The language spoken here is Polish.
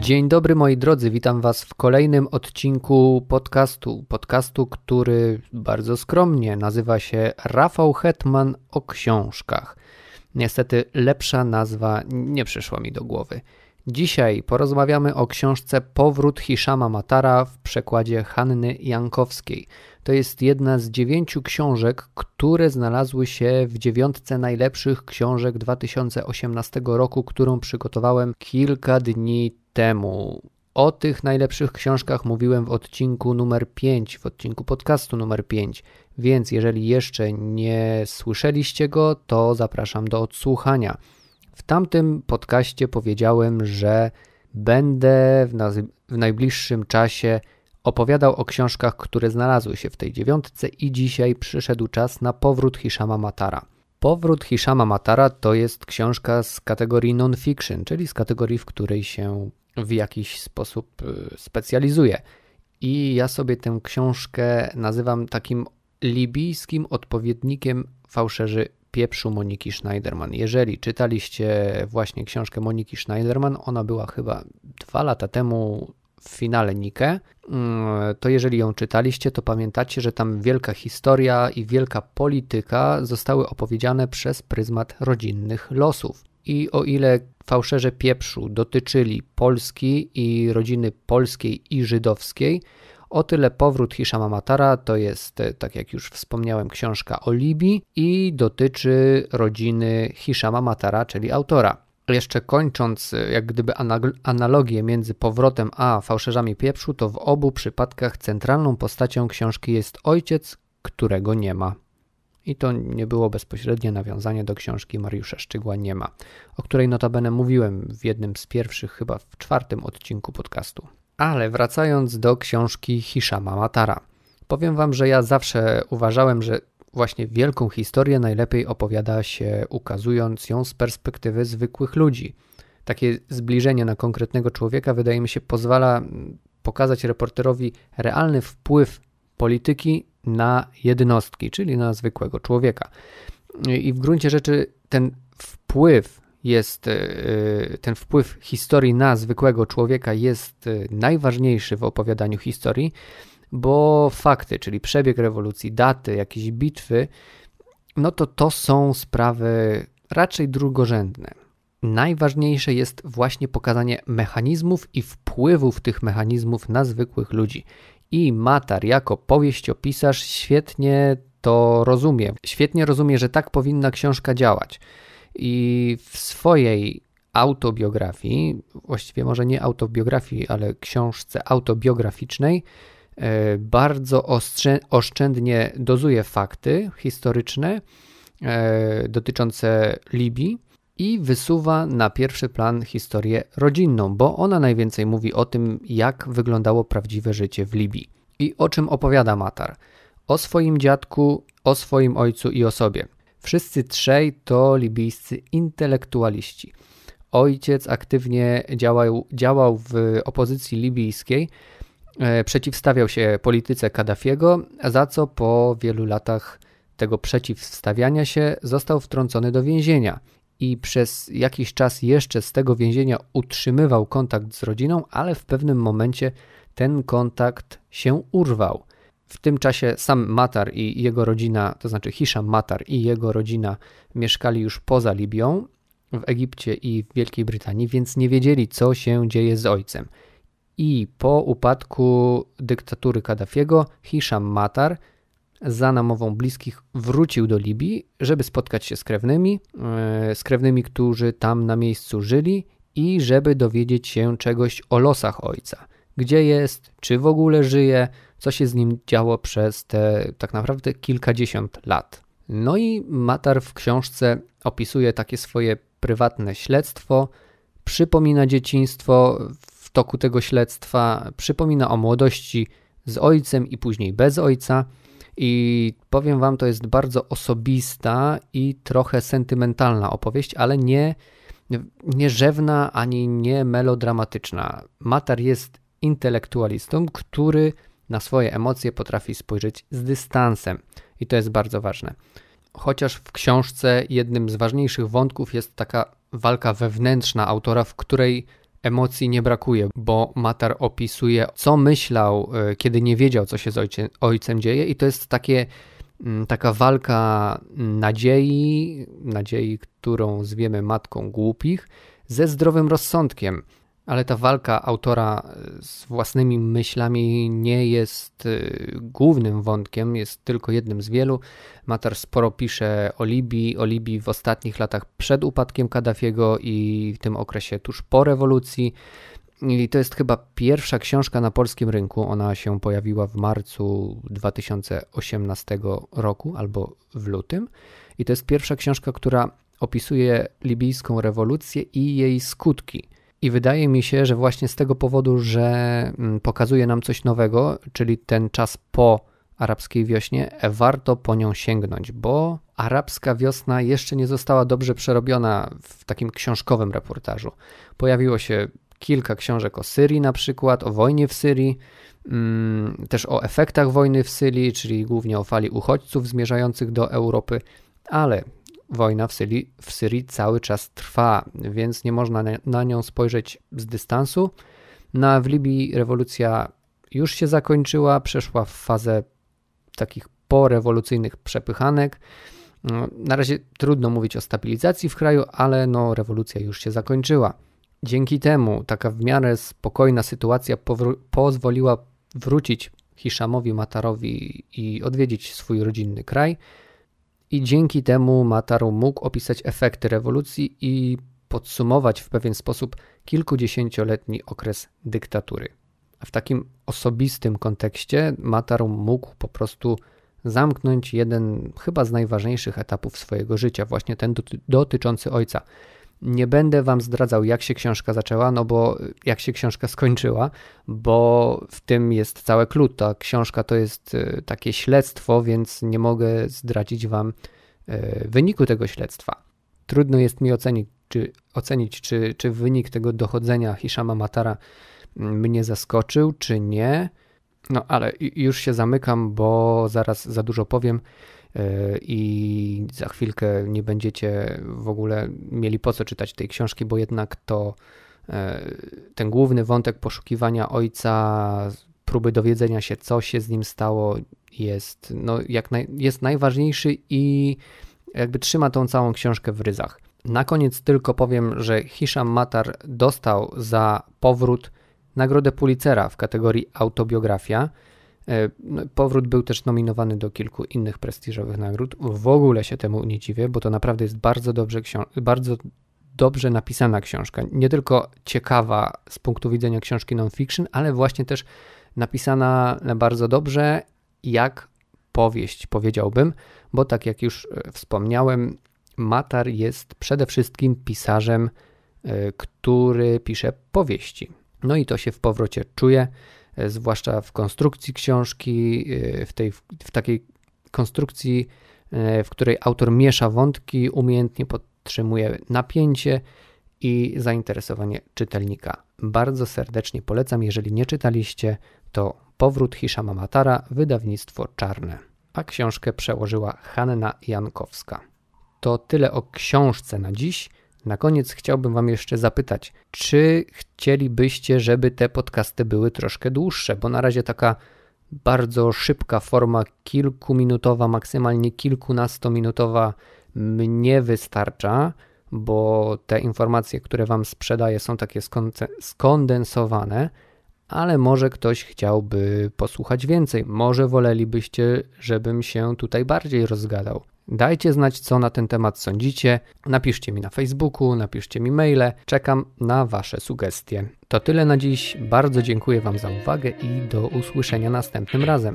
Dzień dobry moi drodzy, witam Was w kolejnym odcinku podcastu. Podcastu, który bardzo skromnie nazywa się Rafał Hetman o książkach. Niestety lepsza nazwa nie przyszła mi do głowy. Dzisiaj porozmawiamy o książce Powrót Hiszama Matara w przekładzie Hanny Jankowskiej. To jest jedna z dziewięciu książek, które znalazły się w dziewiątce najlepszych książek 2018 roku, którą przygotowałem kilka dni temu. O tych najlepszych książkach mówiłem w odcinku numer 5, w odcinku podcastu numer 5. Więc jeżeli jeszcze nie słyszeliście go, to zapraszam do odsłuchania. W tamtym podcaście powiedziałem, że będę w, w najbliższym czasie opowiadał o książkach, które znalazły się w tej dziewiątce i dzisiaj przyszedł czas na powrót Hishama Matara. Powrót Hishama Matara to jest książka z kategorii non-fiction, czyli z kategorii, w której się w jakiś sposób y, specjalizuje. I ja sobie tę książkę nazywam takim libijskim odpowiednikiem fałszerzy pieprzu Moniki Schneiderman. Jeżeli czytaliście właśnie książkę Moniki Schneiderman, ona była chyba dwa lata temu w finale Nike, mm, to jeżeli ją czytaliście, to pamiętacie, że tam wielka historia i wielka polityka zostały opowiedziane przez pryzmat rodzinnych losów. I o ile fałszerze pieprzu dotyczyli Polski i rodziny polskiej i żydowskiej, o tyle powrót Hishama Matara to jest, e, tak jak już wspomniałem, książka o Libii i dotyczy rodziny Hishama Matara, czyli autora. Jeszcze kończąc, e, jak gdyby analogię między powrotem a fałszerzami pieprzu, to w obu przypadkach centralną postacią książki jest ojciec, którego nie ma. I to nie było bezpośrednie nawiązanie do książki Mariusza Szczygła Nie ma, o której notabene mówiłem w jednym z pierwszych, chyba w czwartym odcinku podcastu. Ale wracając do książki Hishama Matara. Powiem wam, że ja zawsze uważałem, że właśnie wielką historię najlepiej opowiada się ukazując ją z perspektywy zwykłych ludzi. Takie zbliżenie na konkretnego człowieka wydaje mi się pozwala pokazać reporterowi realny wpływ polityki na jednostki, czyli na zwykłego człowieka. I w gruncie rzeczy ten wpływ jest e, ten wpływ historii na zwykłego człowieka jest e, najważniejszy w opowiadaniu historii, bo fakty, czyli przebieg rewolucji, daty, jakieś bitwy, no to to są sprawy raczej drugorzędne. Najważniejsze jest właśnie pokazanie mechanizmów i wpływów tych mechanizmów na zwykłych ludzi. I Matar jako powieściopisarz świetnie to rozumie. Świetnie rozumie, że tak powinna książka działać i w swojej autobiografii, właściwie może nie autobiografii, ale książce autobiograficznej, e, bardzo oszczędnie dozuje fakty historyczne e, dotyczące Libii i wysuwa na pierwszy plan historię rodzinną, bo ona najwięcej mówi o tym, jak wyglądało prawdziwe życie w Libii. I o czym opowiada Matar? O swoim dziadku, o swoim ojcu i o sobie. Wszyscy trzej to libijscy intelektualiści. Ojciec aktywnie działał, działał w opozycji libijskiej, przeciwstawiał się polityce Kaddafiego, za co po wielu latach tego przeciwstawiania się został wtrącony do więzienia i przez jakiś czas jeszcze z tego więzienia utrzymywał kontakt z rodziną, ale w pewnym momencie ten kontakt się urwał. W tym czasie sam Matar i jego rodzina, to znaczy Hisham Matar i jego rodzina mieszkali już poza Libią, w Egipcie i w Wielkiej Brytanii, więc nie wiedzieli, co się dzieje z ojcem. I po upadku dyktatury Kaddafiego, Hisham Matar za namową bliskich wrócił do Libii, żeby spotkać się z krewnymi, e, z krewnymi, którzy tam na miejscu żyli i żeby dowiedzieć się czegoś o losach ojca. Gdzie jest, czy w ogóle żyje, co się z nim działo przez te tak naprawdę kilkadziesiąt lat. No i Matar w książce opisuje takie swoje prywatne śledztwo, przypomina dzieciństwo w toku tego śledztwa, przypomina o młodości z ojcem i później bez ojca. I powiem Wam, to jest bardzo osobista i trochę sentymentalna opowieść, ale nie, nie rzewna ani nie melodramatyczna. Matar jest intelektualistą, który na swoje emocje potrafi spojrzeć z dystansem i to jest bardzo ważne. Chociaż w książce jednym z ważniejszych wątków jest taka walka wewnętrzna autora, w której emocji nie brakuje, bo Matar opisuje, co myślał, e, kiedy nie wiedział, co się z ojcem, ojcem dzieje, i to jest takie, mm, taka walka nadziei, nadziei, którą zwiemy matką głupich, ze zdrowym rozsądkiem ale ta walka autora e, z własnymi myślami nie jest e, głównym wątkiem, jest tylko jednym z wielu. Matar sporo pisze o Libii, o Libii w ostatnich latach przed upadkiem Kaddafiego i w tym okresie tuż po rewolucji. I to jest chyba pierwsza książka na polskim rynku. Ona się pojawiła w marcu 2018 roku albo w lutym. I to jest pierwsza książka, która opisuje libijską rewolucję i jej skutki. I wydaje mi się, że właśnie z tego powodu, że mm, pokazuje nam coś nowego, czyli ten czas po arabskiej wiośnie, warto po nią sięgnąć, bo arabska wiosna jeszcze nie została dobrze przerobiona w takim książkowym reportażu. Pojawiło się kilka książek o Syrii, na przykład o wojnie w Syrii, mm, też o efektach wojny w Syrii, czyli głównie o fali uchodźców zmierzających do Europy, ale wojna w Syrii, w Syrii cały czas trwa, więc nie można na nią spojrzeć z dystansu. Na w Libii rewolucja już się zakończyła, przeszła w fazę takich porewolucyjnych przepychanek. No, na razie trudno mówić o stabilizacji w kraju, ale no, rewolucja już się zakończyła. Dzięki temu taka w miarę spokojna sytuacja pozwoliła wrócić Hiszamowi Matarowi i odwiedzić swój rodzinny kraj i dzięki temu Mataru mógł opisać efekty rewolucji i podsumować w pewien sposób kilkudziesięcioletni okres dyktatury. W takim osobistym kontekście Mataru mógł po prostu zamknąć jeden chyba z najważniejszych etapów swojego życia, właśnie ten dotyczący ojca. Nie będę wam zdradzał, jak się książka zaczęła, no bo jak się książka skończyła, bo w tym jest całe klucz. Ta książka to jest e, takie śledztwo, więc nie mogę zdradzić wam e, wyniku tego śledztwa. Trudno jest mi ocenić, czy, ocenić, czy, czy wynik tego dochodzenia Hishama Matara mnie zaskoczył, czy nie. No ale już się zamykam, bo zaraz za dużo powiem. E, i za chwilkę nie będziecie w ogóle mieli po co czytać tej książki, bo jednak to e, ten główny wątek poszukiwania ojca, próby dowiedzenia się, co się z nim stało, jest, no, jak naj, jest najważniejszy i jakby trzyma tą całą książkę w ryzach. Na koniec tylko powiem, że Hisham Matar dostał za powrót nagrodę Pulitzera w kategorii autobiografia. E, no, powrót był też nominowany do kilku innych prestiżowych nagród. W ogóle się temu nie dziwię, bo to naprawdę jest bardzo dobrze, bardzo dobrze napisana książka. Nie tylko ciekawa z punktu widzenia książki non-fiction, ale właśnie też napisana bardzo dobrze, jak powieść, powiedziałbym, bo tak jak już e, wspomniałem, Matar jest przede wszystkim pisarzem, e, który pisze powieści. No i to się w powrocie czuje. E, zwłaszcza w konstrukcji książki, e, w, tej, w takiej konstrukcji, e, w której autor miesza wątki, umiejętnie podtrzymuje napięcie i zainteresowanie czytelnika. Bardzo serdecznie polecam, jeżeli nie czytaliście, to Powrót Hiszama Matara, wydawnictwo Czarne. A książkę przełożyła Hanna Jankowska. To tyle o książce na dziś. Na koniec chciałbym Wam jeszcze zapytać, czy chcielibyście, żeby te podcasty były troszkę dłuższe, bo na razie taka bardzo szybka forma, kilkuminutowa, maksymalnie kilkunastominutowa mnie wystarcza, bo te informacje, które Wam sprzedaję, są takie skondensowane, ale może ktoś chciałby posłuchać więcej. Może wolelibyście, żebym się tutaj bardziej rozgadał. Dajcie znać, co na ten temat sądzicie. Napiszcie mi na Facebooku, napiszcie mi maile. Czekam na Wasze sugestie. To tyle na dziś. Bardzo dziękuję Wam za uwagę i do usłyszenia następnym razem.